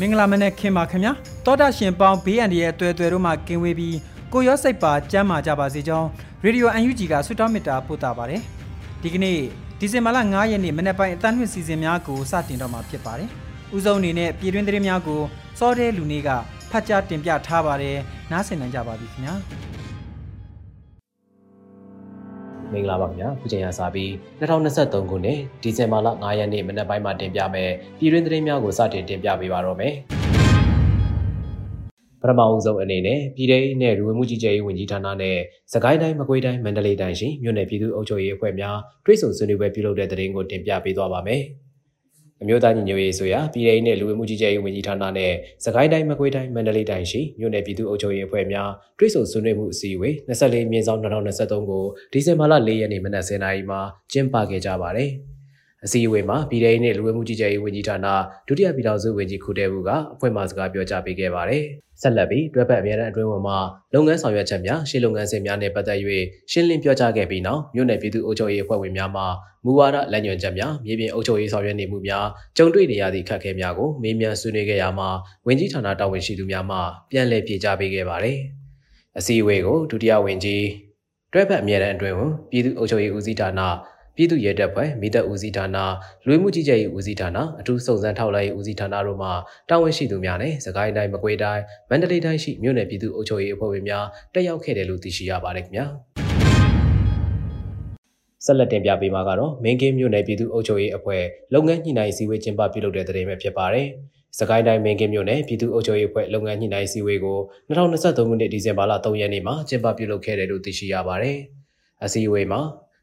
မင်္ဂလာမနေ့ခင်ပါခင်ဗျာတောတာရှင်ပေါင်းဘေးအန္တရာယ်အသွဲသွဲတို့မှကင်းဝေးပြီးကိုရောစိတ်ပါကျမ်းမာကြပါစေကြောင်းရေဒီယို UNG ကဆုတောင်းမေတ္တာပို့တာပါတယ်ဒီကနေ့ဒီဇင်ဘာလ9ရက်နေ့မနေ့ပိုင်းအသံလွှင့်စီစဉ်များကိုစတင်တော့မှာဖြစ်ပါတယ်ဥဆုံးအနေနဲ့ပြည်တွင်းသတင်းများကိုစောတဲ့လူနေကဖတ်ကြားတင်ပြထားပါတယ်နားဆင်နိုင်ကြပါပြီခင်ဗျာ မင်္ဂလာပါခင်ဗျာခုချိန်ရစပြီး2023ခုနှစ်ဒီဇင်ဘာလ9ရက်နေ့မနက်ပိုင်းမှာတင်ပြမယ်ပြည်တွင်းသတင်းများကိုစတင်တင်ပြပေးပါတော့မယ်ပထမအဦးဆုံးအနေနဲ့ပြည်ထောင်နဲ့လူဝင်မှုကြီးကြပ်ရေးဝန်ကြီးဌာနနဲ့စကိုင်းတိုင်းမကွေးတိုင်းမန္တလေးတိုင်းရှိမြို့နယ်ပြည်သူ့အုပ်ချုပ်ရေးအဖွဲ့များတွဲဆုံဆွေးနွေးပွဲပြုလုပ်တဲ့သတင်းကိုတင်ပြပေးသွားပါမယ်။ အမျိုးသားညီညွတ်ရေးဆိုရာပြည်ထောင်နဲ့လူဝင်မှုကြီးကြပ်ရေးဝန်ကြီးဌာနနဲ့စကိုင်းတိုင်းမကွေးတိုင်းမန္တလေးတိုင်းရှိမြို့နယ်ပြည်သူ့အုပ်ချုပ်ရေးအဖွဲ့များတွဲဆုံဆွေးနွေးမှုအစည်းအဝေး24မြင်းဆောင်2023ကိုဒီဇင်ဘာလ4ရက်နေ့မနက်10:00နာရီမှာကျင်းပခဲ့ကြပါတယ်။ အစည်းအဝေးမှာပြည်ထောင်နဲ့လူဝင်မှုကြီးကြပ်ရေးဝန်ကြီးဌာနဒုတိယပြည်ထောင်စုဝန်ကြီးခုတဲဘူးကအဖွဲ့မှစကားပြောကြားပေးခဲ့ပါတယ်။ဆက်လက်ပြီးတွဲဖက်အမြဲတမ်းအတွင်းဝင်မှာလုပ်ငန်းဆောင်ရွက်ချက်များရှေ့လုပ်ငန်းစဉ်များနဲ့ပတ်သက်၍ရှင်းလင်းပြောကြားခဲ့ပြီးနောက်မြို့နယ်ပြည်သူ့အုပ်ချုပ်ရေးအဖွဲ့ဝင်များမှမူဝါဒလမ်းညွှန်ချက်များမြေပြင်အုပ်ချုပ်ရေးဆောင်ရွက်နေမှုများကြုံတွေ့နေရသည့်အခက်အခဲများကိုမေးမြန်းဆွေးနွေးခဲ့ရမှာဝန်ကြီးဌာနတာဝန်ရှိသူများမှပြန်လည်ဖြေကြားပေးခဲ့ပါတယ်။အစည်းအဝေးကိုဒုတိယဝန်ကြီးတွဲဖက်အမြဲတမ်းအတွင်းဝင်ပြည်သူ့အုပ်ချုပ်ရေးဦးစီးဌာန ပြည်သူ့ရဲတပ်ဖွဲ့မိသက်ဦးစီးဌာနလူဝင်မှုကြီးကြပ်ရေးဦးစီးဌာနအထူးစုံစမ်းထောက်လှမ်းရေးဦးစီးဌာနတို့မှတာဝန်ရှိသူများနဲ့စကိုင်းတိုင်းမကွေးတိုင်းမန္တလေးတိုင်းရှိမြို့နယ်ပြည်သူ့အုပ်ချုပ်ရေးအဖွဲ့ဝင်များတက်ရောက်ခဲ့တယ်လို့သိရှိရပါတယ်ခင်ဗျာဆက်လက်တင်ပြပေးမှာကတော့မင်းကင်းမြို့နယ်ပြည်သူ့အုပ်ချုပ်ရေးအဖွဲ့လုပ်ငန်းညှိနှိုင်းစည်းဝေးကျင်းပပြုလုပ်တဲ့တဲ့ပဲဖြစ်ပါတယ်။စကိုင်းတိုင်းမင်းကင်းမြို့နယ်ပြည်သူ့အုပ်ချုပ်ရေးအဖွဲ့လုပ်ငန်းညှိနှိုင်းစည်းဝေးကို2023ခုနှစ်ဒီဇင်ဘာလ3ရက်နေ့မှာကျင်းပပြုလုပ်ခဲ့တယ်လို့သိရှိရပါတယ်။အစည်းအဝေးမှာ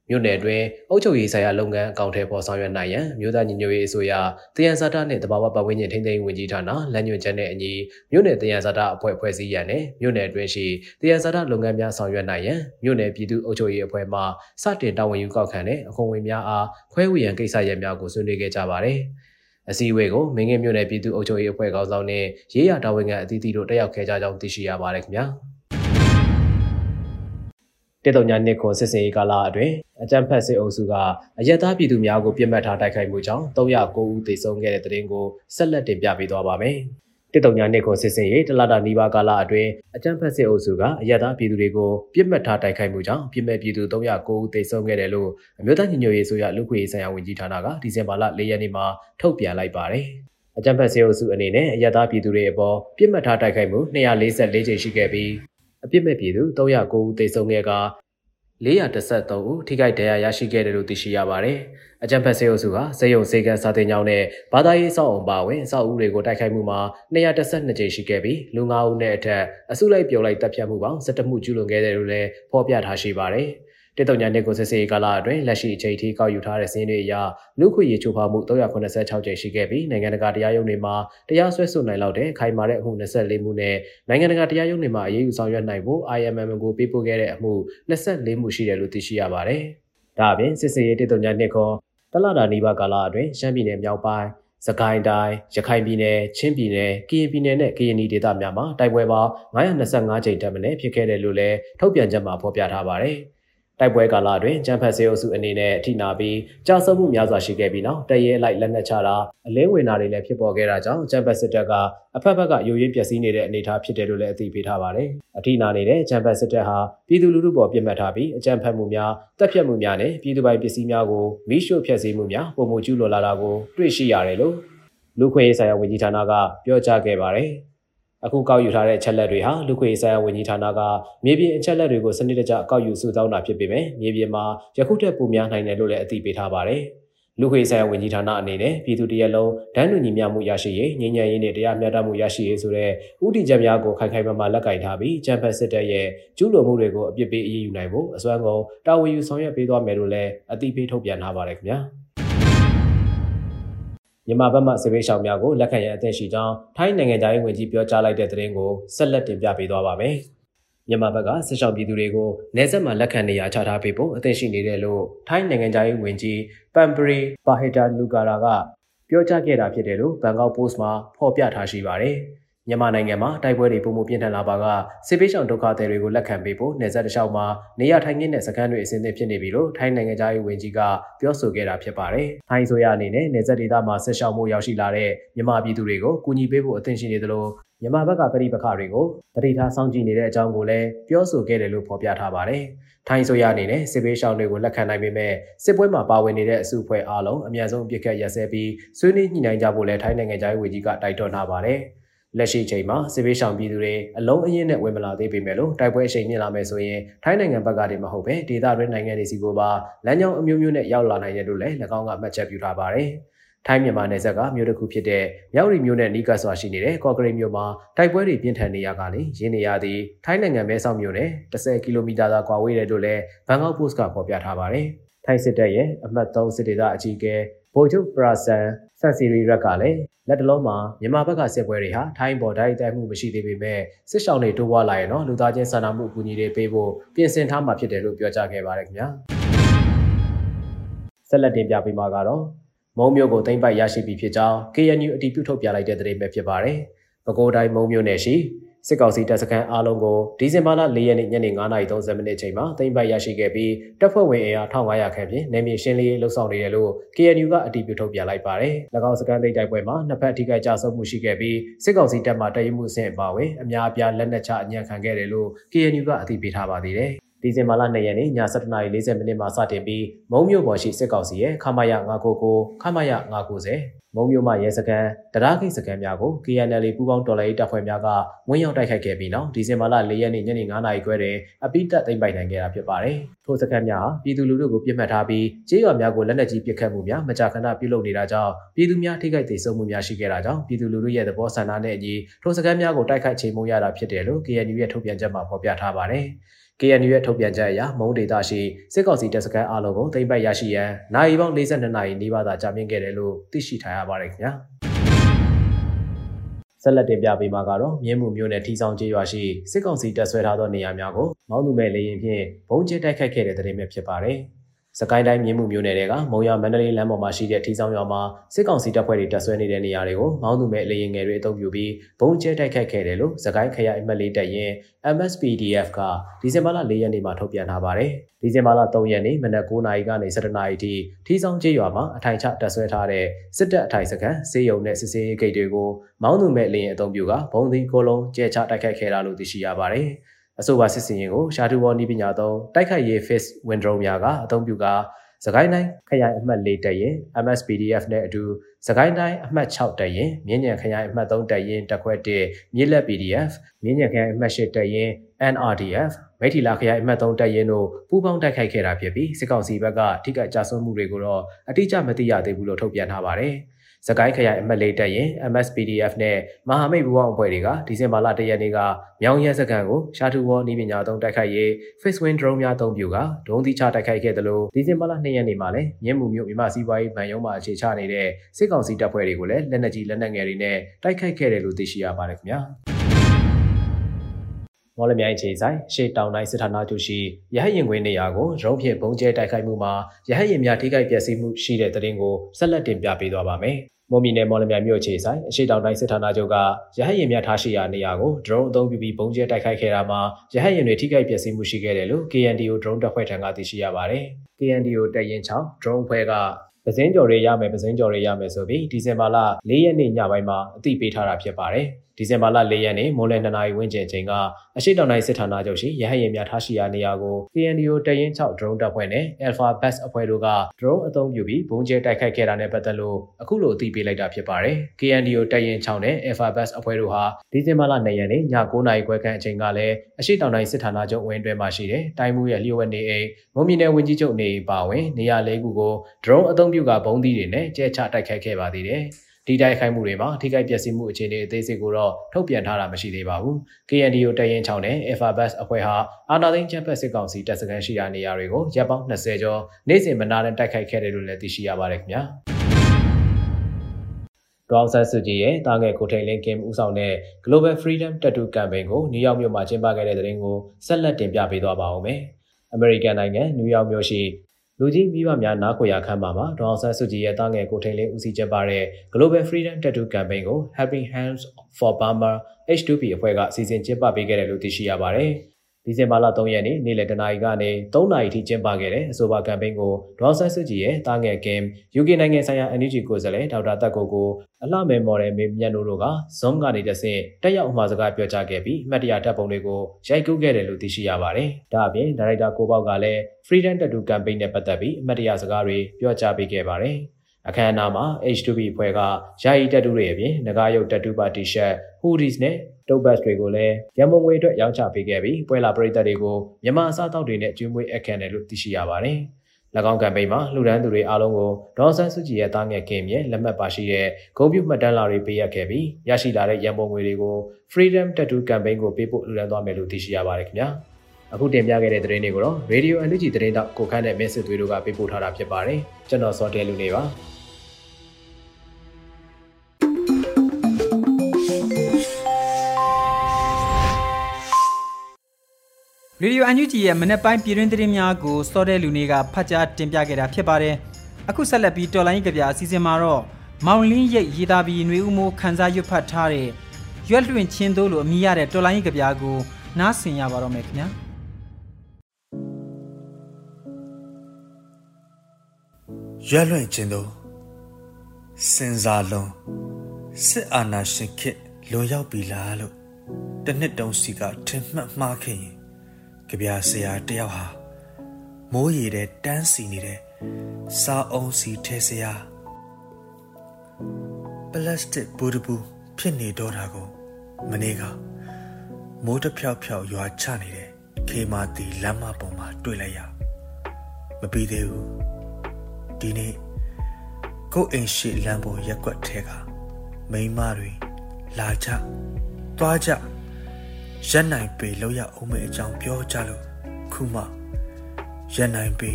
မြို့နယ်တွင်အုပ်ချုပ်ရေးဆိုင်ရာလုပ်ငန်းအကောင့်ထဲပေါ်ဆောင်ရွက်နိုင်ရန်မြို့သားညီညွတ်ရေးအစိုးရတယံဇာတာနှင့်တဘာဝပတ်ဝန်းကျင်ထိန်းသိမ်းရေးဝန်ကြီးဌာနလမ်းညွှန်ချက်နဲ့အညီမြို့နယ်တယံဇာတာအဖွဲ့ဖွဲ့စည်းရန်နဲ့မြို့နယ်အတွင်းရှိတယံဇာတာလုပ်ငန်းများဆောင်ရွက်နိုင်ရန်မြို့နယ်ပြည်သူ့အုပ်ချုပ်ရေးအဖွဲ့မှစတင်တာဝန်ယူကောက်ခံတဲ့အခွန်ဝင်များအားခွဲဝေရန်ကိစ္စရပ်များကိုဆွေးနွေးခဲ့ကြပါတယ်။အစည်းအဝေးကိုမင်းငယ်မြို့နယ်ပြည်သူ့အုပ်ချုပ်ရေးအဖွဲ့ခေါင်းဆောင်နဲ့ရေးရတာဝန်ခံအသီးသီးတို့တက်ရောက်ခဲ့ကြကြောင်းသိရှိရပါတယ်ခင်ဗျာ။ တေတုံညာနှစ်ခွန်စစ်စင်ရေးကာလအတွင်းအကြမ်းဖက်စစ်အုပ်စုကအရက်သားပြည်သူများကိုပြစ်မှတ်ထားတိုက်ခိုက်မှုကြောင့်309ဦးသေဆုံးခဲ့တဲ့တဲ့တင်ကိုဆက်လက်တင်ပြပေးသွားပါမယ်။တေတုံညာနှစ်ခွန်စစ်စင်ရေးတလတာနီးပါးကာလအတွင်းအကြမ်းဖက်စစ်အုပ်စုကအရက်သားပြည်သူတွေကိုပြစ်မှတ်ထားတိုက်ခိုက်မှုကြောင့်ပြည်မဲ့ပြည်သူ309ဦးသေဆုံးခဲ့တယ်လို့အမျိုးသားညီညွတ်ရေးဆိုရလူခွေဆိုင်ရာဝန်ကြီးဌာနကဒီဇင်ဘာလ4ရက်နေ့မှာထုတ်ပြန်လိုက်ပါတယ်။အကြံဖက်စေအုပ်စုအနေနဲ့အရသာပြည်သူတွေအပေါ်ပြစ်မှတ်ထားတိုက်ခိုက်မှု244ကြိမ်ရှိခဲ့ပြီး အပြစ်မဲ့ပြည်သူ309ဦးသေဆုံးခဲ့က413ဦးထိခိုက်ဒဏ်ရာရရှိခဲ့တယ်လို့သိရှိရပါတယ်။အကြံဖက်စေအုပ်စုကစေယုံစေကန်စာတင်ကြောင်းနဲ့ဘာသာရေးစောက်အောင်ပါဝင်စောက်ဦးတွေကိုတိုက်ခိုက်မှုမှာ212ကြိမ်ရှိခဲ့ပြီးလူ9ဦးနဲ့အထက်အစုလိုက်ပြုံလိုက်တပ်ဖြတ်မှုပေါင်း17မှုကျူးလွန်ခဲ့တယ်လို့လည်းဖော်ပြထားရှိပါတယ်။ တစ်တုံညာနှစ်ကိုစစ်ဆေးကာလအတွင်းလက်ရှိအချိန်ထိကောက်ယူထားတဲ့စင်းတွေအရလူခွေရေးချိုးဖောက်မှု386ကြိမ်ရှိခဲ့ပြီးနိုင်ငံတကာတရားရုံးတွေမှာတရားစွဲဆိုနိုင်လောက်တဲ့ခိုင်မာတဲ့အမှု24မှုနဲ့နိုင်ငံတကာတရားရုံးတွေမှာအရေးယူဆောင်ရွက်နိုင်ဖို့ IMM ကိုပေးပို့ခဲ့တဲ့အမှု24မှုရှိတယ်လို့သိရှိရပါတယ်။ဒါအပြင်စစ်ဆေးရေးတစ်တုံညာနှစ်ခွန်တလတာနီးပါးကာလအတွင်းရှမ်းပြည်နယ်မြောက်ပိုင်းစကိုင်းတိုင်းရခိုင်ပြည်နယ်ချင်းပြည်နယ်ကရင်ပြည်နယ်နဲ့ကရင်ပြည်ဒေသများမှာတိုက်ပွဲပေါင်း925ကြိမ်တက်မံဖြစ်ခဲ့တယ်လို့လည်းထုတ်ပြန်ချက်မှာဖော်ပြထားပါတယ်။ တိုက်ပွဲကာလအတွင်းဂျမ်ဖတ်စေအုပ်စုအနေနဲ့အထိနာပြီးကြာဆုံးမှုများစွာရှိခဲ့ပြီးနောက်တရဲလိုက်လက်နက်ချတာအလင်းဝင်တာတွေလည်းဖြစ်ပေါ်ခဲ့တာကြောင့်ဂျမ်ဖတ်စစ်တပ်ကအဖက်ဖက်ကရိုးရင်းပျက်စီးနေတဲ့အနေအထားဖြစ်တယ်လို့လည်းအသိပေးထားပါတယ်။အထိနာနေတဲ့ဂျမ်ဖတ်စစ်တပ်ဟာပြည်သူလူထုပေါ်ပြစ်မှတ်ထားပြီးအကြမ်းဖက်မှုများတပ်ဖြတ်မှုများနဲ့ပြည်သူပိုင်ပစ္စည်းများကိုမိရှို့ဖျက်ဆီးမှုများပုံမှုကျူးလွန်လာတာကိုတွေ့ရှိရတယ်လို့လူခွင့်ရေးဆိုင်ရာဝန်ကြီးဌာနကပြောကြားခဲ့ပါတယ်။ အခုကောက်ယူထားတဲ့အချက်လက်တွေဟာလူခွေဆိုင်ရာဝန်ကြီးဌာနကမြေပြင်အချက်လက်တွေကိုစနစ်တကျကောက်ယူစုဆောင်းတာဖြစ်ပေမဲ့မြေပြင်မှာယခုထက်ပိုများနိုင်တယ်လို့လည်းအသိပေးထားပါတယ်။လူခွေဆိုင်ရာဝန်ကြီးဌာနအနေနဲ့ပြည်သူတရက်လုံးဒန်းတူညီမျှမှုရရှိရေးငြိမ်းချမ်းရေးနဲ့တရားမျှတမှုရရှိရေးဆိုတဲ့ဥတီချက်များကိုခိုင်ခိုင်မာမာလက်ကင်ထားပြီးချမ်ပတ်စစ်တပ်ရဲ့ကျူးလွန်မှုတွေကိုအပြစ်ပေးအရေးယူနိုင်ဖို့အစွမ်းကုန်တာဝန်ယူဆောင်ရွက်ပေးသွားမယ်လို့လည်းအသိပေးထုတ်ပြန်ထားပါတယ်ခင်ဗျာ။ မြန်မာဘက်မှစစ်ဘေးရှောင်များကိုလက်ခံရန်အသင့်ရှိကြောင်းထိုင်းနိုင်ငံသားရေးဝန်ကြီးပြောကြားလိုက်တဲ့သတင်းကိုဆက်လက်တင်ပြပေးသွားပါမယ်။မြန်မာဘက်ကစစ်ရှောင်ပြည်သူတွေကိုနေဆက်မှာလက်ခံနေရချထားပေးဖို့အသင့်ရှိနေတယ်လို့ထိုင်းနိုင်ငံသားရေးဝန်ကြီးပမ်ပရီပါဟီတာလူကာရာကပြောကြားခဲ့တာဖြစ်တယ်လို့ဘန်ကောက်ပို့စ်မှာဖော်ပြထားရှိပါတယ်။ မြန်မာနိုင်ငံမှာတိုက်ပွဲတွေပုံမှုပြင်းထန်လာပါကစစ်ပေးဆောင်ဒုက္ခသည်တွေကိုလက်ခံပေးဖို့နေဆက်တလျှောက်မှာနေရထိုင်ခင်းတဲ့စခန်းတွေအစဉ်အသင့်ဖြစ်နေပြီလို့ထိုင်းနိုင်ငံသားရေးဝန်ကြီးကပြောဆိုခဲ့တာဖြစ်ပါတယ်။ထိုင်းဆိုရအနေနဲ့နေဆက်ဒေသမှာဆက်ရှောက်မှုရောက်ရှိလာတဲ့မြန်မာပြည်သူတွေကိုကူညီပေးဖို့အသင့်ရှိနေသလိုမြန်မာဘက်ကပြည်ပခတွေကိုတတိထားစောင့်ကြည့်နေတဲ့အကြောင်းကိုလည်းပြောဆိုခဲ့တယ်လို့ဖော်ပြထားပါတယ်။ထိုင်းဆိုရအနေနဲ့စစ်ပေးရှောင်တွေကိုလက်ခံနိုင်ပေမဲ့စစ်ပွဲမှာပါဝင်နေတဲ့အစုအဖွဲ့အားလုံးအများဆုံးပြစ်ခတ်ရက်စဲပြီးဆွေးနွေးညှိနှိုင်းကြဖို့လည်းထိုင်းနိုင်ငံသားရေးဝန်ကြီးကတိုက်တွန်းထားပါတယ်။ လက်ရှိချိန်မှာစစ်ပေးဆောင်ပြည်သူတွေအလုံးအင်းနဲ့ဝင်မလာသေးပေမဲ့လို့တိုက်ပွဲအချိန်မြင့်လာမယ်ဆိုရင်ထိုင်းနိုင်ငံဘက်ကတည်းမဟုတ်ပဲဒေသတွင်းနိုင်ငံတွေစီကိုပါလမ်းကြောင်းအမျိုးမျိုးနဲ့ရောက်လာနိုင်တယ်လို့လည်း၎င်းကမှတ်ချက်ပြုထားပါတယ်။ထိုင်းမြန်မာနယ်စပ်ကမြို့တစ်ခုဖြစ်တဲ့မြောက်ရီမြို့နဲ့နီးကပ်စွာရှိနေတဲ့ကော့ကရိတ်မြို့မှာတိုက်ပွဲတွေပြင်းထန်နေရကလည်းရင်းနေရသည့်ထိုင်းနိုင်ငံမဲဆောက်မြို့နဲ့10ကီလိုမီတာသာကွာဝေးတယ်လို့လည်းဘန်ကောက်ပို့စ်ကဖော်ပြထားပါတယ်။ထိုင်းစစ်တပ်ရဲ့အမှတ်3စစ်ဒေသအကြီးအကဲ ဗိုလ်ချုပ်ပရာဆန်ဆန်စီရီရက်ကလည်းလက်တလုံးမှာမြန်မာဘက်ကစစ်ပွဲတွေဟာထိုင်းပေါ်တိုက်တိုက်မှုမရှိသေးပေမဲ့စစ်ရှောင်းတွေတိုးပွားလာရင်တော့လူသားချင်းစာနာမှုအကူအညီတွေပေးဖို့ပြင်ဆင်ထားမှာဖြစ်တယ်လို့ပြောကြားခဲ့ပါတယ်ခင်ဗျာဆက်လက်တင်ပြပေးမှာကတော့မုံမျိုးကိုသိမ့်ပိုက်ရရှိပြီဖြစ်ကြောင်း KNU အတည်ပြုထုတ်ပြလိုက်တဲ့သတင်းပဲဖြစ်ပါတယ်။ပဲခူးတိုင်းမုံမျိုးနယ်ရှိ စစ်ကောင်စီတပ်စခန်းအားလုံးကိုဒီဇင်ဘာလ၄ရက်နေ့ညနေ9:30မိနစ်ချိန်မှာသိမ်းပိုက်ရရှိခဲ့ပြီးတပ်ဖွဲ့ဝင်အင်အား1500ခန့်ဖြင့်နယ်မြေရှင်းလင်းရေးလှုပ်ဆောင်နေတယ်လို့ KNU ကအတည်ပြုထုတ်ပြန်လိုက်ပါတယ်။၎င်းစခန်းသိမ်းတိုက်ပွဲမှာနှစ်ဖက်ထိခိုက်ကြဆုံးမှုရှိခဲ့ပြီးစစ်ကောင်စီတပ်မှတည်မှုအဆင့်အပါအဝင်အများအပြားလက်နက်ချအညံ့ခံခဲ့တယ်လို့ KNU ကအတည်ပြုထားပါသေးတယ်။ ဒီဇင်ဘာလ2ရက်နေ့ည7:40မိနစ်မှာစတင်ပြီးမုံမြို့ပေါ်ရှိစစ်ကောင်စီရဲ့ခမာယ999ခမာယ990မုံမျိုးမှရဲစခန်းတရားခိတ်စခန်းများကို KNL ပူးပေါင်းတော်လှန်ရေးတပ်ဖွဲ့များကဝင်းရောက်တိုက်ခိုက်ခဲ့ပြီးနောက်ဒီဇင်ဘာလ၄ရက်နေ့ညနေ9:00နာရီခွဲတွင်အပိတက်သိမ်းပိုက်နိုင်ခဲ့တာဖြစ်ပါတယ်။ထိုစခန်းများဟာပြည်သူလူထုကိုပြစ်မှတ်ထားပြီးကြေးရွာများကိုလက်နက်ကြီးပစ်ခတ်မှုများမကြာခဏပြုလုပ်နေတာကြောင့်ပြည်သူများထိခိုက်ဒေဆုံးမှုများရှိခဲ့တာကြောင့်ပြည်သူလူထုရဲ့သဘောဆန္ဒနဲ့အညီထိုစခန်းများကိုတိုက်ခိုက်ချိန်မှုရတာဖြစ်တယ်လို့ KNU ရဲ့ထုတ်ပြန်ချက်မှာဖော်ပြထားပါတယ်။ KNU ရဲ့ထုတ်ပြန်ချက်အရမုံဒေတာရှိစစ်ကောင်စီတပ်စခန်းအားလုံးကိုသိမ်းပိုက်ရရှိရန်နိုင်ပေါင်း42နာရီနီးပါးသာကြာမြင့်ခဲ့တယ်လို့သိရှိထားရပါတယ်ခင်ဗျာဆက်လက်တင်ပြပေးမှာကတော့မြင်းမှုမျိုးနဲ့ထီဆောင်ကျေးရွာရှိစစ်ကောင်စီတပ်ဆွဲထားသောနေရာများကိုမောင်းသူမဲ့လေရင်ဖြင့်ဘုံကျဲတိုက်ခိုက်ခဲ့တဲ့တဲ့တင်ဖြစ်ပါတယ်။ စကိုင်းတိုင်းမြင်းမှုမြို့နယ်တွေကမုံရမန္တလေးလမ်းပေါ်မှာရှိတဲ့ထီဆောင်ရွာမှာစစ်ကောင်စီတပ်ဖွဲ့တွေတပ်ဆွဲနေတဲ့နေရာတွေကိုမောင်းသူမဲ့လေရင်ငယ်တွေအုပ်ပြုပြီးဘုံကျဲတိုက်ခိုက်ခဲ့တယ်လို့စကိုင်းခရိုင်အမှတ်လေးတပ်ရင် MSPDF ကဒီဇင်ဘာလ၄ရက်နေ့မှာထုတ်ပြန်ထားပါတယ်။ဒီဇင်ဘာလ3ရက်နေ့မနက်9:00နာရီကနေ17:00နာရီထိထီဆောင်ကျေးရွာမှာအထိုင်ချတပ်ဆွဲထားတဲ့စစ်တပ်အထိုင်စခန်းစေယုံနဲ့စစ်စေးဂိတ်တွေကိုမောင်းသူမဲ့လေရင်အုပ်ပြုကဘုံသီးကိုလုံးကျဲချတိုက်ခိုက်ခဲ့တာလို့သိရှိရပါတယ်။ အဆိုပါစစ်စင်ရင်ကိုရှာတူဝေါ်နီးပညာသုံးတိုက်ခိုက်ရေး face window များကအသုံးပြုကစကိုင်းတိုင်းခရိုင်အမှတ်၄တပ်ရင် MSPDF နဲ့အတူစကိုင်းတိုင်းအမှတ်6တပ်ရင်မြင်းညံခရိုင်အမှတ်3တပ်ရင်တက်ခွက်1မြစ်လက် PDF မြင်းညံခရိုင်အမှတ်8တပ်ရင် NRDF မိထီလာခရိုင်အမှတ်3တပ်ရင်တို့ပူးပေါင်းတိုက်ခိုက်ခဲ့တာဖြစ်ပြီးစစ်ကောင်စီဘက်ကထိခိုက်ကြဆုံးမှုတွေကိုတော့အတိအကျမသိရသေးဘူးလို့ထုတ်ပြန်ထားပါတယ်။ စကိုင်းခရိုင်အမတ်လေးတက်ရင် MSPDF နဲ့မဟာမိတ်ဘူပေါင်းအဖွဲ့တွေကဒီဇင်ဘာလ၁ရက်နေ့ကမြောင်ရဲစကန်ကိုရှာတူဝေါ်နီးပညာသုံးတိုက်ခိုက်ရေး Face Wind Drone များသုံးပြုကဒုံးသီးချတိုက်ခိုက်ခဲ့တယ်လို့ဒီဇင်ဘာလ၂ရက်နေ့မှာလည်းမြင်းမှုမြို့မြမစီးပွားရေးဗန်ရုံးမှာအခြေချနေတဲ့စစ်ကောင်စီတပ်ဖွဲ့တွေကိုလည်းလက်နက်ကြီးလက်နက်ငယ်တွေနဲ့တိုက်ခိုက်ခဲ့တယ်လို့သိရှိရပါတယ်ခင်ဗျာ မော်လမြိုင်ခြေဆိုင်ရှေ့တောင်တိုင်းစစ်ဌာနချုပ်ရှိရဟရင်ခွင်းနေရာကိုရုံးဖြင့်ဘုံကျဲတိုက်ခိုက်မှုမှာရဟရင်များထိခိုက်ပျက်စီးမှုရှိတဲ့တဲ့တင်ကိုဆက်လက်တင်ပြပေးသွားပါမယ်မွန်မီနယ်မော်လမြိုင်မြို့အခြေဆိုင်အရှိတောင်တိုင်းစစ်ဌာနချုပ်ကရဟတ်ရင်များထားရှိရာနေရာကို drone အသုံးပြုပြီးပုံကျဲတိုက်ခိုက်ခဲ့တာမှာရဟတ်ရင်တွေထိခိုက်ပျက်စီးမှုရှိခဲ့တယ်လို့ KNDO drone တပ်ဖွဲ့ထံကသိရှိရပါတယ်။ KNDO တပ်ရင်း6 drone ဖွဲ့ကပစင်းကြော်တွေရမယ်ပစင်းကြော်တွေရမယ်ဆိုပြီးဒီဇင်ဘာလ၄ရက်နေ့ညပိုင်းမှာအသိပေးထားတာဖြစ်ပါတယ်။ ဒီဇင်ဘာလ၄ရက်နေ့မိုးလယ်2နာရီဝန်းကျင်ချိန်ကအရှိတောင်တိုင်းစစ်ဌာနချုပ်ရှိရဟတ်ယာဉ်များထားရှိရာနေရာကို KNDO တရင်6 drone တပ်ဖွဲ့နဲ့ Alpha Bus အဖွဲ့တို့က drone အသုံးပြုပြီးဘုံကျဲတိုက်ခိုက်ခဲ့တာနဲ့ပတ်သက်လို့အခုလိုအသိပေးလိုက်တာဖြစ်ပါတယ်။ KNDO တရင်6နဲ့ Alpha Bus အဖွဲ့တို့ဟာဒီဇင်ဘာလ2ရက်နေ့ည9နာရီခွဲခန့်အချိန်ကလည်းအရှိတောင်တိုင်းစစ်ဌာနချုပ်ဝင်းတွဲမှာရှိတဲ့တိုင်းမှုရဲ့လျှို့ဝှက်နေအိမ်မွန်ပြည်နယ်ဝန်ကြီးချုပ်နေပါဝင်နေရာလေးခုကို drone အသုံးပြုကဘုံသီးတွေနဲ့ကျဲချတိုက်ခိုက်ခဲ့ပါသေးတယ်။ ဒီတိုက်ခိုက်မှုတွေမှာထိခိုက်ပျက်စီးမှုအခြေအနေအသေးစိတ်ကိုတော့ထုတ်ပြန်ထားတာမရှိသေးပါဘူး။ KNDO တရင်ချောင်းနဲ့ FABUS အဖွဲ့ဟာအာနာသိန်းချမ်းဖက်စစ်ကောင်စီတပ်စခန်းရှိရာနေရာတွေကိုရပ်ပေါင်း20ကျော်နေ့စဉ်မနာနဲ့တိုက်ခိုက်ခဲ့တယ်လို့လည်းသိရှိရပါတယ်ခင်ဗျာ။ဒေါအောင်ဆန်းစုကြည်ရဲ့တာငယ်ကိုထိန်လင်းကင်ဦးဆောင်တဲ့ Global Freedom Tattoo Campaign ကိုနယူးယောက်မြို့မှာကျင်းပခဲ့တဲ့တဲ့ရင်ကိုဆက်လက်တင်ပြပေးသွားပါဦးမယ်။ American နိုင်ငံနယူးယောက်မြို့ရှိ လူကြီးမိဘများနားခွေရခမ်းမှာမှာဒေါအောင်ဆန်းစုကြည်ရဲ့တားငယ်ကိုထိန်လင်းဦးစီးကျင်းပတဲ့ Global Freedom Tattoo Campaign ကို Helping Hands for Burma H2P အဖွဲ့ကစီစဉ်ကျင်းပပေးခဲ့တယ်လို့သိရှိရပါတယ်။ ဒီဇင်ဘာလ3ရက်နေ့နေ့လယ်တနာရီကနေ3နာရီထိကျင်းပခဲ့တဲ့အဆိုပါကမ်ပိန်းကိုဒေါ်ဆန်းစုကြည်ရဲ့တာငယ်ကင် UK နိုင်ငံဆိုင်ရာ NUG ကိုယ်စားလှယ်ဒေါက်တာတက်ကိုကိုအလှမယ်မော်ဒယ်မေမြတ်နိုးတို့က Zoom ကနေတဆင့်တက်ရောက်အမှာစကားပြောကြားခဲ့ပြီးအမှတ်တရတပ်ပုံတွေကိုရိုက်ကူးခဲ့တယ်လို့သိရှိရပါတယ်။ဒါအပြင်ဒါရိုက်တာကိုပေါက်ကလည်း Freedom Tattoo Campaign နဲ့ပတ်သက်ပြီးအမှတ်တရစကားတွေပြောကြားပေးခဲ့ပါတယ်။ အခမ်းအနားမှာ H2B ဖွဲ့ကယာယီတက်တူတွေအပြင်ငကားရုပ်တက်တူပါတီရှပ် hoodies နဲ့တုပ်ဘတ်တွေကိုလည်းရန်မုံငွေအတွက်ရောင်းချပေးခဲ့ပြီးပွဲလာပရိသတ်တွေကိုမြန်မာအစားအသောက်တွေနဲ့ကျွေးမွေးအခမ်းတယ်လို့သိရှိရပါတယ်။၎င်းကမ်ပိန်းမှာလှူဒန်းသူတွေအားလုံးကိုဒေါ်ဆန်းစုကြည်ရဲ့တားငယ်ခင်မြဲလက်မှတ်ပါရှိတဲ့ဂုဏ်ပြုမှတ်တမ်းလာတွေပေးအပ်ခဲ့ပြီးရရှိလာတဲ့ရန်ပုံငွေတွေကို Freedom Tattoo Campaign ကိုပေးပို့လှူဒန်းသွားမယ်လို့သိရှိရပါတယ်ခင်ဗျာ။အခုတင်ပြခဲ့တဲ့သတင်းတွေကိုတော့ Radio NUG သတင်းတောက်ကိုခန့်တဲ့မင်းစစ်သွေးတို့ကပေးပို့ထားတာဖြစ်ပါတယ်။ကျွန်တော်စောတဲလူနေပါ။ ရေဒီယိုအန်ယူဂျီရဲ့မနေ့ပိုင်းပြည်တွင်းသတင်းများကိုစောတဲ့လူတွေကဖတ်ကြားတင်ပြခဲ့တာဖြစ်ပါတယ်။အခုဆက်လက်ပြီးတော်လိုင်းကြပြအစီအစဉ်မှာတော့မောင်လင်းရိပ်ရေးသားပြီးຫນွေဦးမိုးခန်းစားရွတ်ဖတ်ထားတဲ့ရွက်လွင့်ချင်းသို့လိုအမည်ရတဲ့တော်လိုင်းကြပြကိုနားဆင်ရပါတော့မယ်ခင်ဗျာ။ရွက်လွင့်ချင်းသို့စင်စားလုံးစစ်အာဏာရှင်ခေတ်လွန်ရောက်ပြီလားလို့တနှစ်တုံးစီကထင်မှတ်မှားခဲ့ရင် ကြပြဆရာတယောက်ဟာမိုးရီတဲ့တန်းစီနေတဲ့စားအုံးစီထဲဆရာပလတ်စတစ်ဘူဒဘူဖြစ်နေတော့တာကိုမနေ့ကမိုးတစ်ဖြောက်ဖြောက်ရွာချနေတဲ့ခေမာတီလမ်းမပေါ်မှာတွေ့လိုက်ရမပြီးသေးဘူးဒီနေ့ကိုအိမ်ရှိလမ်းပေါ်ရက်ွက်ထဲကမိန်းမတွေလာကြသွားကြ ရက်နိုင်ပေလောက်ရအောင်မဲ့အကြောင်းပြောကြလို့ခုမှရက်နိုင်ပေ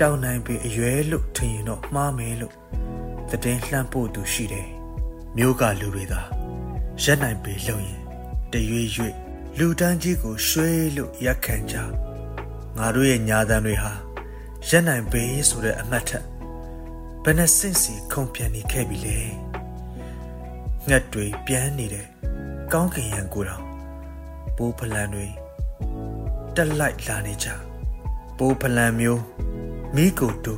တောင်းနိုင်ပေအရွယ်လို့ထင်ရင်တော့မှားမယ်လို့တည်င်းလှမ်းပို့သူရှိတယ်မျိုးကလူတွေသာရက်နိုင်ပေလုံရင်တရွေ့ရွေ့လူတန်းကြီးကိုရွှေလို့ရက်ခံကြငါတို့ရဲ့ညာတန်တွေဟာရက်နိုင်ပေဆိုတဲ့အမှတ်ထက်ဘယ်နဲ့စင့်စီခုံပြန်နေခဲ့ပြီလဲငှက်တွေပြန်နေတဲ့ကောင်းကင်ရန်ကိုတော့ ပိုးဖလန်တွေတက်လိုက်လာနေကြပိုးဖလန်မျိုးမိကိုတူ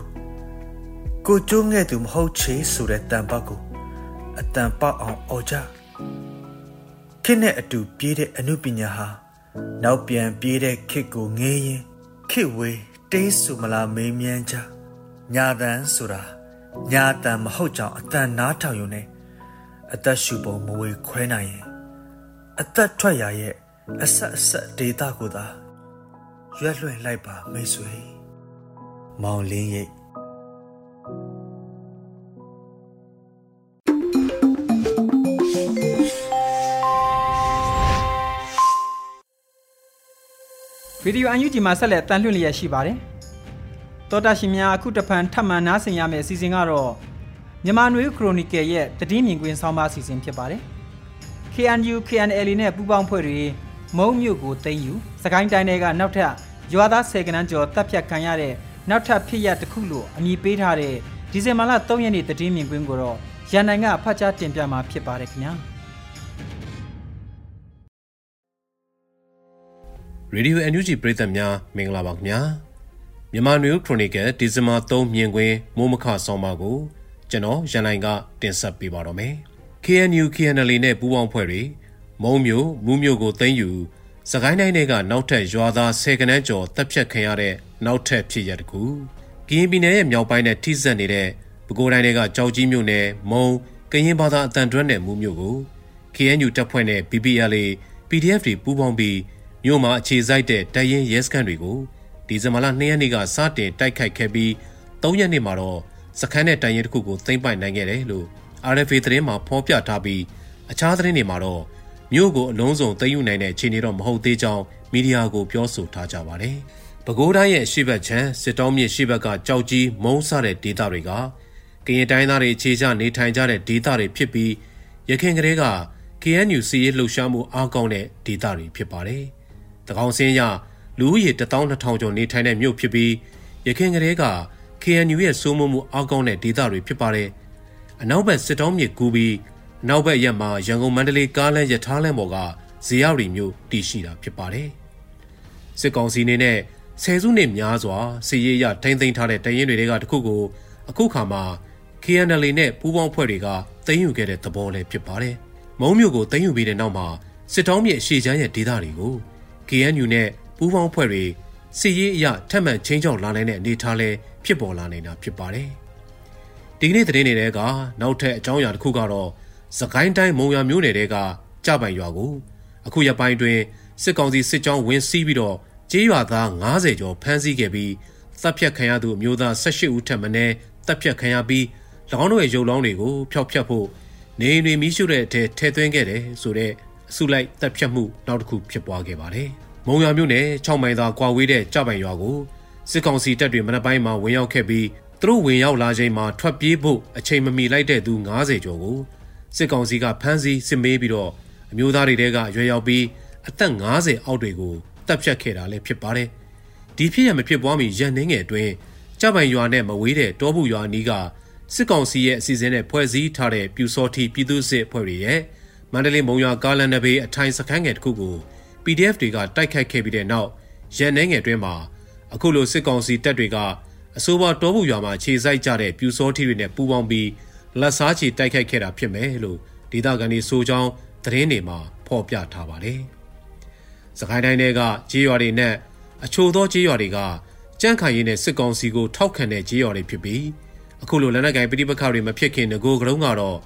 ကိုကျိုးငဲ့သူမဟုတ်ချေဆိုတဲ့တန်ပတ်ကိုအတန်ပေါက်အောင်អော်ကြခစ်နဲ့အတူပြေးတဲ့အမှုပညာဟာနောက်ပြန်ပြေးတဲ့ခစ်ကိုငေးရင်ခစ်ဝေးတေးဆူမလားမေးမြန်းကြညာတန်ဆိုတာညာတန်မဟုတ်ကြောင်အတန်နားထောင်ယူနေအသက်ရှူပုံမဝေခွဲနိုင်ရင်အသက်ထွက်ရရဲ့ အဆက်အဆက်ဒေတာကိုသာရွက်လွှင့်လိုက်ပါမိတ်ဆွေမောင်လင်းရိပ်ဗီဒီယိုအန်ယူဂျီမှာဆက်လက်တန်လှည့်လျက်ရှိပါတယ်။တောတာရှင်များအခုတဖန်ထပ်မံနားဆင်ရမယ့်အစီအစဉ်ကတော့မြန်မာနွေခရိုနီကယ်ရဲ့တည်င်းမြင်ကွင်းဆောင်းပါးအစီအစဉ်ဖြစ်ပါတယ်။ KNU KNL နဲ့ပူးပေါင်းဖွဲ့တွေ မုံမြို့ကိုသိမ်းယူစကိုင်းတိုင်းတွေကနောက်ထပ်ရွာသားဆယ်ကနန်းကျော်တပ်ဖြတ်ခံရတဲ့နောက်ထပ်ဖြစ်ရတစ်ခုလို့အမည်ပေးထားတဲ့ဒီဇင်ဘာလ3ရက်နေ့တည်င်းမြင်ကွင်းကိုတော့ရရန်နိုင်ကဖတ်ကြားတင်ပြมาဖြစ်ပါတယ်ခင်ဗျာရေဒီယို NUG ပရိသတ်များမင်္ဂလာပါခင်ဗျာမြန်မာနွေခရိုနီကယ်ဒီဇင်ဘာ3မြင်ကွင်းမိုးမခဆောင်းပါကိုကျွန်တော်ရန်နိုင်ကတင်ဆက်ပေးပါတော့မယ် KNU KNL နဲ့ပူးပေါင်းဖွဲ့တွေ မုံမျိုးမူးမျိုးကိုသိမ်းယူစကိုင်းတိုင်းတွေကနောက်ထပ်ရွာသား၁၀ကနန်းကျော်တပ်ဖြတ်ခံရတဲ့နောက်ထပ်ဖြစ်ရတကူကရင်ပြည်နယ်ရဲ့မြောက်ပိုင်းနဲ့ထိစပ်နေတဲ့ပဲခူးတိုင်းတွေကကြောက်ကြီးမြို့နယ်မုံကရင်ဘာသာအတန်တွဲနယ်မူးမျိုးကို KNU တပ်ဖွဲ့နဲ့ BPL PDF တွေပူးပေါင်းပြီးမြို့မှာအခြေစိုက်တဲ့တပ်ရင်းရဲစခန်းတွေကိုဒီဇင်ဘာလ2ရက်နေ့ကစတင်တိုက်ခိုက်ခဲ့ပြီး3ရက်နေ့မှာတော့စခန်းနဲ့တပ်ရင်းတစ်ခုကိုသိမ်းပိုက်နိုင်ခဲ့တယ်လို့ RFA သတင်းမှာဖော်ပြထားပြီးအခြားသတင်းတွေမှာတော့ မြို့ကိုအလုံးစုံသိမ်းယူနိုင်တဲ့အခြေအနေတော့မဟုတ်သေးကြောင်းမီဒီယာကိုပြောဆိုထားကြပါတယ်။ပဲခူးတိုင်းရဲ့ရှေ့ဘက်ချမ်းစစ်တောင်းမြစ်ရှေ့ဘက်ကကြောက်ကြီးမုံဆတဲ့ဒေသတွေကကရင်တိုင်းသားတွေခြေချနေထိုင်ကြတဲ့ဒေသတွေဖြစ်ပြီးရခိုင်ကလေးက KNU စီးရေးလှုပ်ရှားမှုအားကောင်းတဲ့ဒေသတွေဖြစ်ပါတယ်။တကောင်စင်းရလူဦးရေ12000ကျော်နေထိုင်တဲ့မြို့ဖြစ်ပြီးရခိုင်ကလေးက KNU ရဲ့စိုးမိုးမှုအားကောင်းတဲ့ဒေသတွေဖြစ်ပါတယ်။အနောက်ဘက်စစ်တောင်းမြစ်ကူးပြီး နောက်ဘက်ရက်မှာရန်ကုန်မန္တလေးကားလမ်းရထားလမ်းပေါ်ကဇေယျရီမြို့တည်ရှိတာဖြစ်ပါတယ်။စစ်ကောင်စီနေနဲ့ဆယ်စုနှစ်များစွာစီရေးရထိမ့်သိမ်းထားတဲ့တရင်တွေကတခုကိုအခုခါမှာ KNL နဲ့ပူးပေါင်းဖွဲ့တွေကသိမ်းယူခဲ့တဲ့သဘောလည်းဖြစ်ပါတယ်။မုံမြို့ကိုသိမ်းယူပြီးတဲ့နောက်မှာစစ်တောင်းမြေအရှိချမ်းရဲ့ဒေသတွေကို KNU နဲ့ပူးပေါင်းဖွဲ့တွေစီရေးအရထက်မှန်ချင်းချောက်လာနိုင်တဲ့အနေအထားလည်းဖြစ်ပေါ်လာနေတာဖြစ်ပါတယ်။ဒီကနေ့သတင်းတွေကနောက်ထပ်အကြောင်းအရာတစ်ခုကတော့ စကိုင်းတိုင်းမုံရမြို့နယ်တဲကကြပိုင်ရွာကိုအခုရပိုင်းတွင်စစ်ကောင်စီစစ်ကြောင်းဝင်စီးပြီးတော့ကျေးရွာသား90ကျော်ဖမ်းဆီးခဲ့ပြီးတပ်ဖြတ်ခံရသူအမျိုးသား18ဦးထပ်မံတပ်ဖြတ်ခံရပြီး၎င်းတို့ရဲ့ရုပ်လောင်းတွေကိုဖျောက်ဖျက်ဖို့နေအိမ်တွေမိရှုတဲ့အထက်ထဲသွင်းခဲ့တယ်ဆိုတဲ့အစုလိုက်တပ်ဖြတ်မှုနောက်တစ်ခုဖြစ်ပွားခဲ့ပါတယ်။မုံရွာမြို့နယ်6မိုင်သာကွာဝေးတဲ့ကြပိုင်ရွာကိုစစ်ကောင်စီတပ်တွေမနက်ပိုင်းမှာဝင်ရောက်ခဲ့ပြီးသူတို့ဝင်ရောက်လာချိန်မှာထွက်ပြေးဖို့အချိန်မမီလိုက်တဲ့သူ90ကျော်ကို စစ်ကောင်စီကဖမ်းဆီးစစ်မေးပြီးတော့အမျိုးသားတွေတဲကရွယ်ရောက်ပြီးအသက်50အောက်တွေကိုတပ်ဖြတ်ခဲ့တာလည်းဖြစ်ပါတယ်။ဒီဖြစ်ရမဖြစ်ပွားမီရန်နှင်းငယ်အတွင်းကြပိုင်ရွာနဲ့မဝေးတဲ့တောဘူးရွာနီးကစစ်ကောင်စီရဲ့အစီအစဉ်နဲ့ဖွဲ့စည်းထားတဲ့ပြူစောတိပြည်သူ့စစ်အဖွဲ့တွေရဲ့မန္တလေးမုံရွာကားလန်နဘေးအထိုင်စခန်းငယ်တစ်ခုကို PDF တွေကတိုက်ခိုက်ခဲ့ပြီးတဲ့နောက်ရန်နှင်းငယ်အတွင်းမှာအခုလိုစစ်ကောင်စီတပ်တွေကအဆိုပါတောဘူးရွာမှာခြေစိုက်ကြတဲ့ပြူစောတိတွေနဲ့ပူးပေါင်းပြီး လက်စားချီတိုက်ခိုက်ခဲ့တာဖြစ်မယ်လို့ဒေသခံတွေဆိုကြောင်းသတင်းတွေမှာဖော်ပြထားပါတယ်။စကိုင်းတိုင်းတွေကကြေးရွာတွေနဲ့အချို့သောကြေးရွာတွေကကြန့်ခိုင်ရင်းနဲ့စစ်ကောင်စီကိုထောက်ခံတဲ့ကြေးရွာတွေဖြစ်ပြီးအခုလိုလက်နက်ကိုင်ပဋိပက္ခတွေမဖြစ်ခင်ငကိုကတုံးကတော့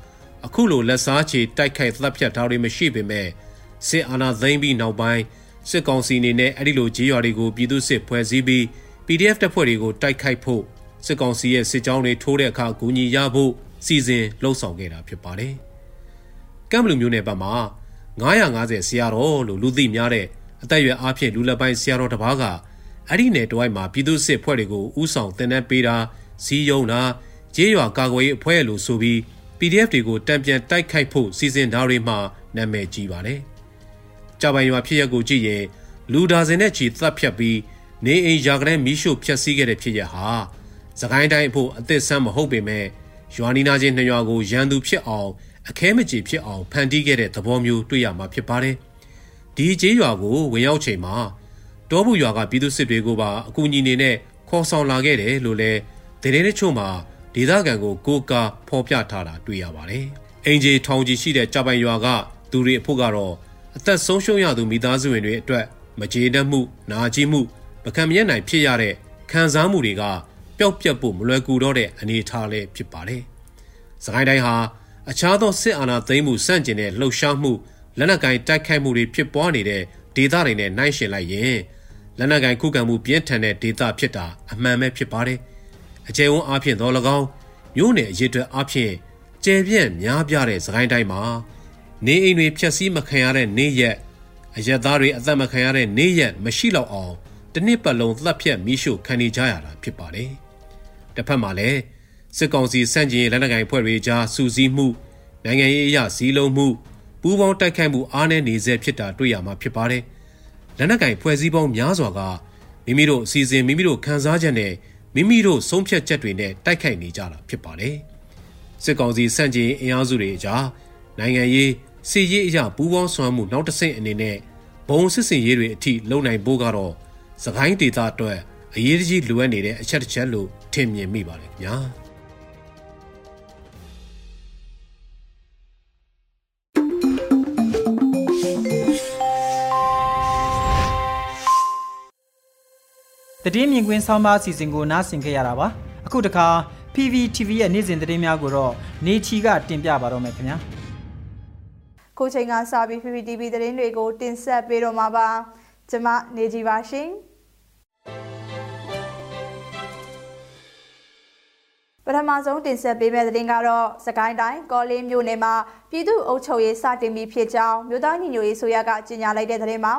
အခုလိုလက်စားချေတိုက်ခိုက်သတ်ဖြတ်ထားတွေမရှိပေမဲ့စစ်အာဏာသိမ်းပြီးနောက်ပိုင်းစစ်ကောင်စီအနေနဲ့အဲ့ဒီလိုကြေးရွာတွေကိုပြည်သူစစ်ဖွဲ့စည်းပြီး PDF တပ်ဖွဲ့တွေကိုတိုက်ခိုက်ဖို့စစ်ကောင်စီရဲ့စစ်ကြောင်းတွေထိုးတဲ့အခါအကူအညီရဖို့ စီစဉ်လှုပ်ဆောင်ခဲ့တာဖြစ်ပါတယ်။ကမ်ဘလူမျိုးနယ်ဘက်မှာ950ဆရာတော်လို့လူသိများတဲ့အသက်အရွယ်အားဖြင့်လူလက်ပိုင်းဆရာတော်တစ်ပါးကအဲ့ဒီနယ်တဝိုက်မှာပြည်သူစစ်ဖွဲ့တွေကိုဥဆောင်တင်တဲ့ပေးတာစီးယုံတာကြေးရွာကာကွယ်ရေးအဖွဲ့လို့ဆိုပြီး PDF တွေကိုတံပြန်တိုက်ခိုက်ဖို့စီစဉ်ထားတွေမှနာမည်ကြီးပါတယ်။ကြပိုင်ရွာဖြစ်ရက်ကိုကြည့်ရင်လူဒါစင်နဲ့ချီသတ်ဖြတ်ပြီးနေအိမ်ရာကလေးမီးရှို့ဖျက်ဆီးခဲ့တဲ့ဖြစ်ရက်ဟာသခိုင်းတိုင်းအဖို့အသစ်ဆန်းမဟုတ်ပေမဲ့ ရွာနီနာချင်းနှစ်ရွာကိုရန်သူဖြစ်အောင်အခဲမကြေဖြစ်အောင်ဖန်တီးခဲ့တဲ့သဘောမျိုးတွေ့ရမှာဖြစ်ပါတယ်။ဒီကျေးရွာကိုဝင်ရောက်ချိန်မှာတောဘူးရွာကပြည်သူစစ်တွေကိုပါအကူအညီနေနဲ့ခေါ်ဆောင်လာခဲ့တယ်လို့လည်းဒေသတချို့မှာဒေသခံကိုကိုကာဖော်ပြထားတာတွေ့ရပါတယ်။အင်ဂျီထောင်ကြီးရှိတဲ့ကြပိုင်ရွာကသူတွေအဖို့ကတော့အသက်ဆုံးရှုံးရသူမိသားစုဝင်တွေအတွက်မကြေတတ်မှုနာကျင်မှုပကံမြက်နိုင်ဖြစ်ရတဲ့ခံစားမှုတွေက ပျောက်ပြက်ဖို့မလွယ်ကူတော့တဲ့အနေအထားလေးဖြစ်ပါတယ်။စကိုင်းတိုင်းဟာအခြားသောစစ်အာဏာသိမ်းမှုစန့်ကျင်တဲ့လှုပ်ရှားမှုလက်နက်ကင်တိုက်ခိုက်မှုတွေဖြစ်ပွားနေတဲ့ဒေသတွေနဲ့နှိုင်းယှဉ်လိုက်ရင်လက်နက်ကင်ခုခံမှုပြင်းထန်တဲ့ဒေသဖြစ်တာအမှန်ပဲဖြစ်ပါတယ်။အကျယ်ဝန်းအားဖြင့်တော့၎င်းမြို့နယ်အရေးအတွက်အားဖြင့်ကျယ်ပြန့်များပြားတဲ့စကိုင်းတိုင်းမှာနေအိမ်တွေဖျက်ဆီးမခံရတဲ့နေရက်အရက်သားတွေအသက်မခံရတဲ့နေရက်မရှိတော့အောင်တစ်နှစ်ပတ်လုံးသတ်ဖြတ်မိရှုခံနေကြရတာဖြစ်ပါတယ်။ တစ်ဖက်မှာလည်းစစ်ကောင်စီစန့်ကျင်လက်နက်ကိုင်ဖွဲ့တွေကြားစူးစီးမှုနိုင်ငံရေးအရာစည်းလုံးမှုပူးပေါင်းတိုက်ခိုက်မှုအားနည်းနေစေဖြစ်တာတွေ့ရမှာဖြစ်ပါတယ်။လက်နက်ကင်ဖွဲ့စည်းပေါင်းများစွာကမိမိတို့အစီအစဉ်မိမိတို့ခန်းစားချက်နဲ့မိမိတို့ဆုံးဖြတ်ချက်တွေနဲ့တိုက်ခိုက်နေကြတာဖြစ်ပါတယ်။စစ်ကောင်စီစန့်ကျင်အင်အားစုတွေအကြားနိုင်ငံရေးစီရေးအရာပူးပေါင်းဆောင်မှုနောက်တစ်ဆင့်အနေနဲ့ဘုံစစ်စင်ရေးတွေအထိလုံနိုင်ဖို့ကတော့စကိုင်းဒေသအတွက် အရေးကြီးလိုအပ်နေတဲ့အချက်တစ်ချက်လို့ထင်မြင်မိပါတယ်ခင်ဗျာတည်င်းမြင်ကွင်းဆောင်းပါးအစီအစဉ်ကိုနားဆင်ခဲ့ရတာပါအခုတခါ PVTV ရဲ့နေ့စဉ်သတင်းများကိုတော့နေချီကတင်ပြပါတော့မယ်ခင်ဗျာကိုချိန်ကစာပြီး PPTV သတင်းတွေကိုတင်ဆက်ပေးတော့မှာပါ ကျွန်မနေကြပါရှင် ပထမဆုံးတင်ဆက်ပေးမယ့်သတင်းကတော့စကိုင်းတိုင်းကောလင်းမြို့နယ်မှာပြည်သူ့အုပ်ချုပ်ရေးစတင်ပြီးဖြစ်ကြောင်းမြို့သားညီညွတ်ရေးဆိုရကကြေညာလိုက်တဲ့သတင်းမှာ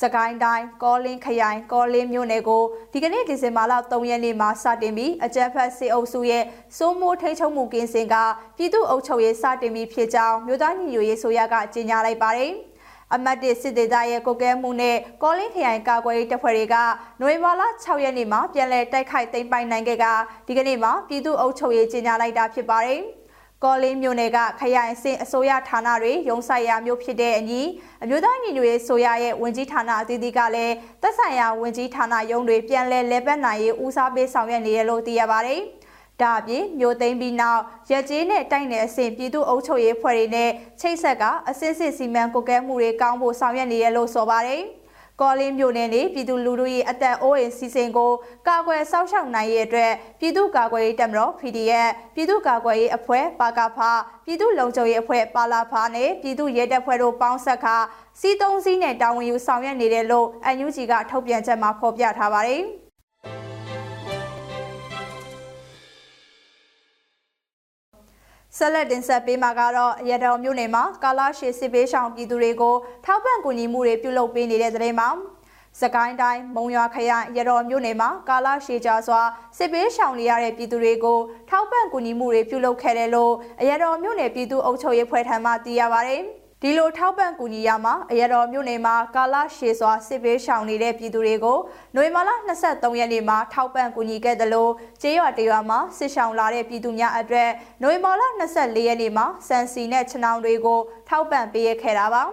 စကိုင်းတိုင်းကောလင်းခရိုင်ကောလင်းမြို့နယ်ကိုဒီကနေ့ဒီဇင်ဘာလ3ရက်နေ့မှာစတင်ပြီးအကြမ်းဖက်စစ်အုပ်စုရဲ့စိုးမိုးထိန်းချုပ်မှုကင်းစင်ကပြည်သူ့အုပ်ချုပ်ရေးစတင်ပြီးဖြစ်ကြောင်းမြို့သားညီညွတ်ရေးဆိုရကကြေညာလိုက်ပါတယ်။ အမတ်တစ်စစ်ဒေသရဲ့ကိုကဲမှုနဲ့ကောလင်းခရိုင်ကာကွယ်ရေးတပ်ဖွဲ့တွေကနိုဝင်ဘာလ6ရက်နေ့မှာပြန်လည်တိုက်ခိုက်သိမ်းပိုက်နိုင်ခဲ့ကဒီကနေ့မှာပြည်သူ့အုပ်ချုပ်ရေးကြေညာလိုက်တာဖြစ်ပါတယ်။ကော်လင်းမြို့နယ်ကခရိုင်အဆင့်အစိုးရဌာနတွေရုံးဆိုင်ရာမျိုးဖြစ်တဲ့အညီအမျိုးသားညီညွတ်ရေးဆိုရရဲ့ဝင်ကြီးဌာနအသီးသီးကလည်းသက်ဆိုင်ရာဝင်ကြီးဌာနရုံးတွေပြန်လည်လဲပတ်နိုင်ရေးဦးစားပေးဆောင်ရွက်နေရလို့သိရပါတယ်။ ဒါအပြင်မြို့သိမ်းပြီးနောက်ရက်ကျေးနဲ့တိုက်နယ်အဆင့်ပြည်သူ့အုပ်ချုပ်ရေးဖွဲ့တွေနဲ့ချိတ်ဆက်ကအစစ်စစ်စီမံကွက်ကဲမှုတွေကောင်းဖို့ဆောင်ရွက်နေရလို့ဆိုပါတယ်။ကော်လင်းမြို့နယ်နေပြည်သူလူထုရဲ့အသက်အိုးအိမ်စီစဉ်ကိုကာကွယ်စောင့်ရှောက်နိုင်ရဲ့အတွက်ပြည်သူ့ကာကွယ်ရေးတပ်မတော် PDF ပြည်သူ့ကာကွယ်ရေးအဖွဲ့ပါကဖပြည်သူ့လုံခြုံရေးအဖွဲ့ပါလာဖာနဲ့ပြည်သူ့ရဲတပ်ဖွဲ့တို့ပေါင်းဆက်ခါစီးသုံးစီးနဲ့တာဝန်ယူဆောင်ရွက်နေတယ်လို့ NUG ကထုတ်ပြန်ချက်မှာဖော်ပြထားပါတယ်။ ဆက်လက်တင်ဆက်ပေးမှာကတော့ရတော်မြို့နယ်မှာကာလာရှေစစ်ပေးဆောင်ပြည်သူတွေကိုထောက်ပံ့ကူညီမှုတွေပြုလုပ်ပေးနေတဲ့တဲ့မှာစကိုင်းတိုင်းမုံရွာခရိုင်ရတော်မြို့နယ်မှာကာလာရှေကြစွာစစ်ပေးဆောင်နေရတဲ့ပြည်သူတွေကိုထောက်ပံ့ကူညီမှုတွေပြုလုပ်ခဲ့တယ်လို့ရတော်မြို့နယ်ပြည်သူ့အုပ်ချုပ်ရေးဖွဲ့ထံမှသိရပါဗျ။ ဒီလိုထောက်ပံ့ကူညီရမှာအရတော်မြို့နယ်မှာကာလရှည်စွာစစ်ပေးရှောင်နေတဲ့ပြည်သူတွေကိုနွေမာလ23ရက်နေ့မှာထောက်ပံ့ကူညီခဲ့တယ်လို့ကျေးရွာတရွာမှာစစ်ရှောင်လာတဲ့ပြည်သူများအတွက်နွေမာလ24ရက်နေ့မှာစံစီနဲ့ခြနောင်တွေကိုထောက်ပံ့ပေးရခဲ့တာပါ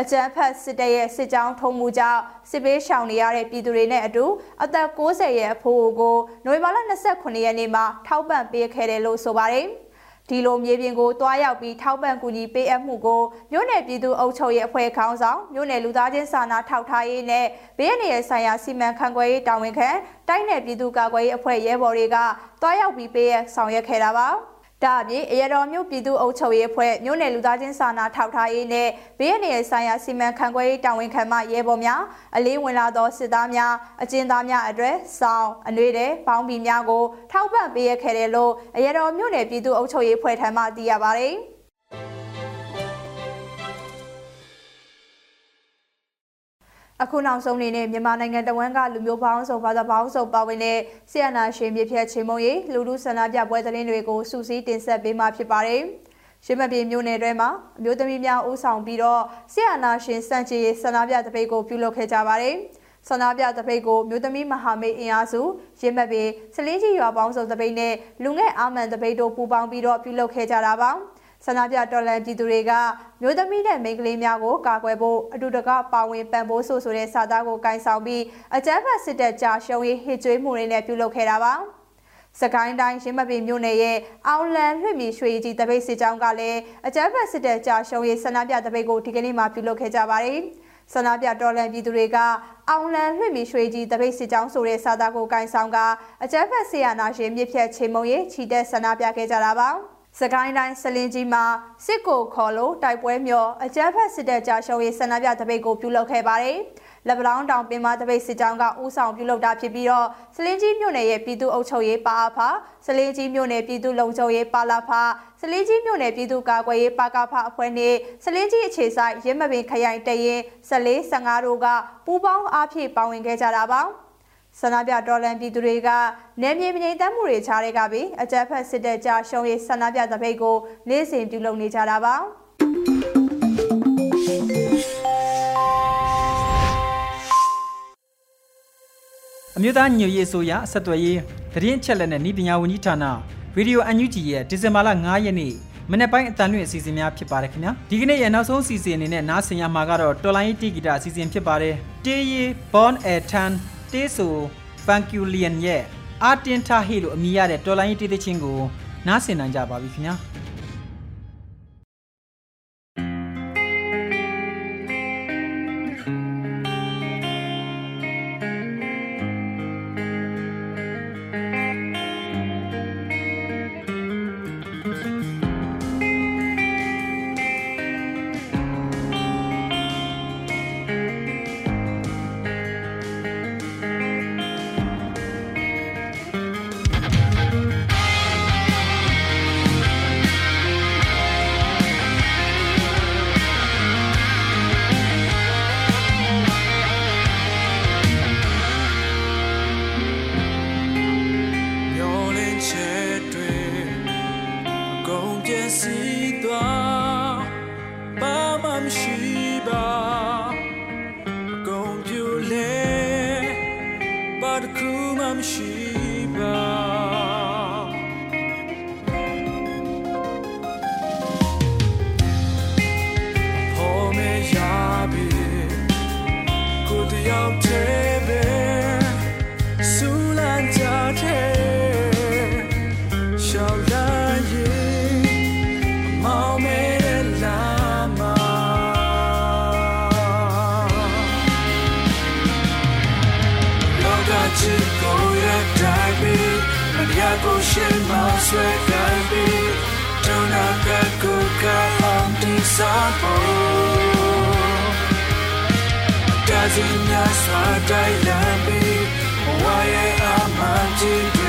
အကြမ်းဖက်စစ်တပ်ရဲ့စစ်ကြောင်းထုံးမှုကြောင့်စစ်ပေးရှောင်နေရတဲ့ပြည်သူတွေနဲ့အတူအသက်60ရဲ့အဖိုးကိုနွေမာလ29ရက်နေ့မှာထောက်ပံ့ပေးခဲ့တယ်လို့ဆိုပါတယ်။ ဒီလိုမြေပြင်ကိုတွားရောက်ပြီးထောက်ပံ့ကူညီပေးအပ်မှုကိုမြို့နယ်ပြည်သူ့အုပ်ချုပ်ရေးအဖွဲ့ခေါင်းဆောင်မြို့နယ်လူသားချင်းစာနာထောက်ထားရေးနဲ့ဘေးရန်ဆိုင်ရာစီမံခန့်ခွဲရေးတာဝန်ခံတိုင်းနယ်ပြည်သူ့ကာကွယ်ရေးအဖွဲ့ရဲဘော်တွေကတွားရောက်ပြီးပေးအပ်ဆောင်ရွက်ခဲ့တာပါ။ ဒါအပြင်အရတော်မြို့ပြည်သူ့အုပ်ချုပ်ရေးအဖွဲ့မြို့နယ်လူသားချင်းစာနာထောက်ထားရေးနဲ့ဘေးရန်နယ်ဆိုင်ရာစီမံခန့်ခွဲရေးတာဝန်ခံမှရဲဘော်များအလေးဝင်လာသောစစ်သားများအကျဉ်းသားများအတွက်စောင်းအနှွေးတဲ့ပေါင်းပြီးများကိုထောက်ပံ့ပေးရခဲ့တယ်လို့အရတော်မြို့နယ်ပြည်သူ့အုပ်ချုပ်ရေးအဖွဲ့ထံမှသိရပါတယ်။ အခုနောက်ဆုံးအနေနဲ့မြန်မာနိုင်ငံတဝန်းကလူမျိုးပေါင်းစုံဘာသာပေါင်းစုံပါဝင်တဲ့ဆီယနာရှင်မြစ်ဖြတ်ချင်းမုံရီလူလူဆန္ဒပြပွဲသတင်းတွေကိုစူးစီးတင်ဆက်ပေးမှာဖြစ်ပါတယ်။ရှင်းမပြေမျိုးနယ်တွေမှာအမျိုးသမီးများဦးဆောင်ပြီးတော့ဆီယနာရှင်စန့်ချီဆန္ဒပြတပိတ်ကိုပြုလုပ်ခဲ့ကြပါတယ်။ဆန္ဒပြတပိတ်ကိုမြို့သမီးမဟာမိတ်အင်အားစုရင်းမပြေစလင်းကြီးရွာပေါင်းစုံတပိတ်နဲ့လူငယ်အာမန်တပိတ်တို့ပူးပေါင်းပြီးတော့ပြုလုပ်ခဲ့ကြတာပါ။ ဆန္ဒပြတော်လှန်ပြည်သူတွေကမျိုးသမီးနဲ့မိန်းကလေးများကိုကာကွယ်ဖို့အတူတကပါဝင်ပံ့ပိုးဆိုဆိုတဲ့စာသားကိုကင်ဆောင်ပြီးအကြမ်းဖက်စစ်တပ်ကြာရှုံးရေးဟစ်ကြွေးမှုတွေနဲ့ပြုလုပ်ခဲ့တာပါစကိုင်းတိုင်းရင်းမပင်မြို့နယ်ရဲ့အောင်လန်လွှင့်မီရွှေကြီးတပိတ်စစ်ကြောင်းကလည်းအကြမ်းဖက်စစ်တပ်ကြာရှုံးရေးဆန္ဒပြတပိတ်ကိုဒီကနေ့မှပြုလုပ်ခဲ့ကြပါတယ်ဆန္ဒပြတော်လှန်ပြည်သူတွေကအောင်လန်လွှင့်မီရွှေကြီးတပိတ်စစ်ကြောင်းဆိုတဲ့စာသားကိုကင်ဆောင်ကအကြမ်းဖက်ဆေးရနာရှင်မြစ်ဖြတ်ချိန်မုံရေးခြိတက်ဆန္ဒပြခဲ့ကြတာပါ။ စကိုင်းတိုင်းစလင်းကြီးမှာစစ်ကိုခေါ်လို့တိုက်ပွဲမျောအကြမ်းဖက်စစ်တပ်ကြာရှုံးရေးဆန္ဒပြတပိတ်ကိုပြုလုပ်ခဲ့ပါတယ်။လက်ပလောင်းတောင်ပင်မတပိတ်စစ်ကြောင်းကဦးဆောင်ပြုလုပ်တာဖြစ်ပြီးတော့စလင်းကြီးမြို့နယ်ရဲ့ပြည်သူ့အုပ်ချုပ်ရေးပါအဖစလင်းကြီးမြို့နယ်ပြည်သူ့လုံခြုံရေးပါလာဖစလင်းကြီးမြို့နယ်ပြည်သူ့ကာကွယ်ရေးပါကဖအဖွဲ့နဲ့စလင်းကြီးအခြေဆိုင်ရင်းမပင်ခရိုင်တရင်14 15တို့ကပူးပေါင်းအားဖြင့်ပါဝင်ခဲ့ကြတာပါ။ ဆန္ဒပြတော်လန်ပြည်သူတွေကနယ်မြေမငြိမ်သက်မှုတွေခြားတွေကပြီးအကြမ်းဖက်စစ်တပ်ကြရှုံးရေးဆန္ဒပြသပိတ်ကိုနေ့စဉ်ပြုလုပ်နေကြတာပါအမျိုးသားညွေရေးဆိုရဆက်သွယ်ရေးတရင်ချက်လက်နဲ့ဤပညာဝန်ကြီးဌာနရေဒီယို UNG ရဲ့ဒီဇင်ဘာလ9ရက်နေ့မနေ့ပိုင်းအတန်လွင့်အစီအစဉ်များဖြစ်ပါတယ်ခင်ဗျာဒီကနေ့ရဲ့နောက်ဆုံးအစီအစဉ်အနေနဲ့နားဆင်ရမှာကတော့တော်လိုင်းတီဂီတာအစီအစဉ်ဖြစ်ပါတယ်တေးရီ Born a Tan တေးဆို Funkulian ရဲ့အာတင်တာဟီလို့အမည်ရတဲ့တော်လိုင်းတီးသချင်းကိုနားဆင်နိုင်ကြပါပြီခင်ဗျာ စီများစွာတိုက်လံပြီးဘဝရဲ့အမှန်ကြီး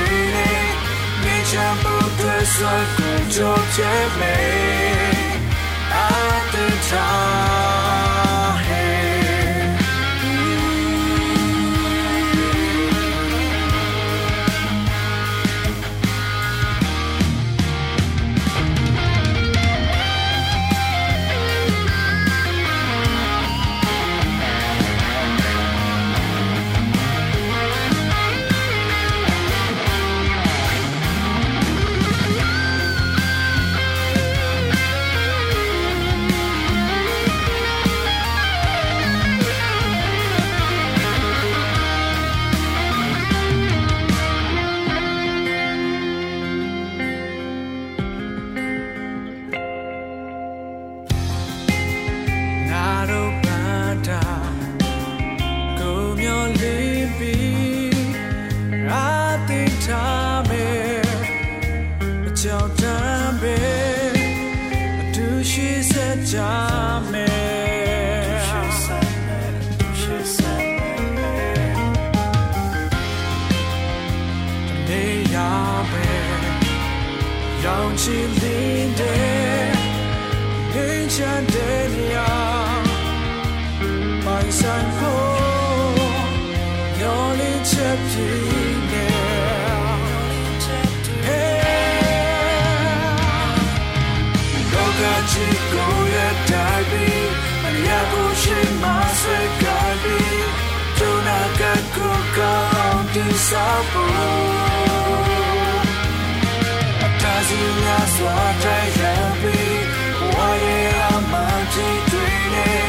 တွေနဲ့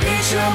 မြေချမ်း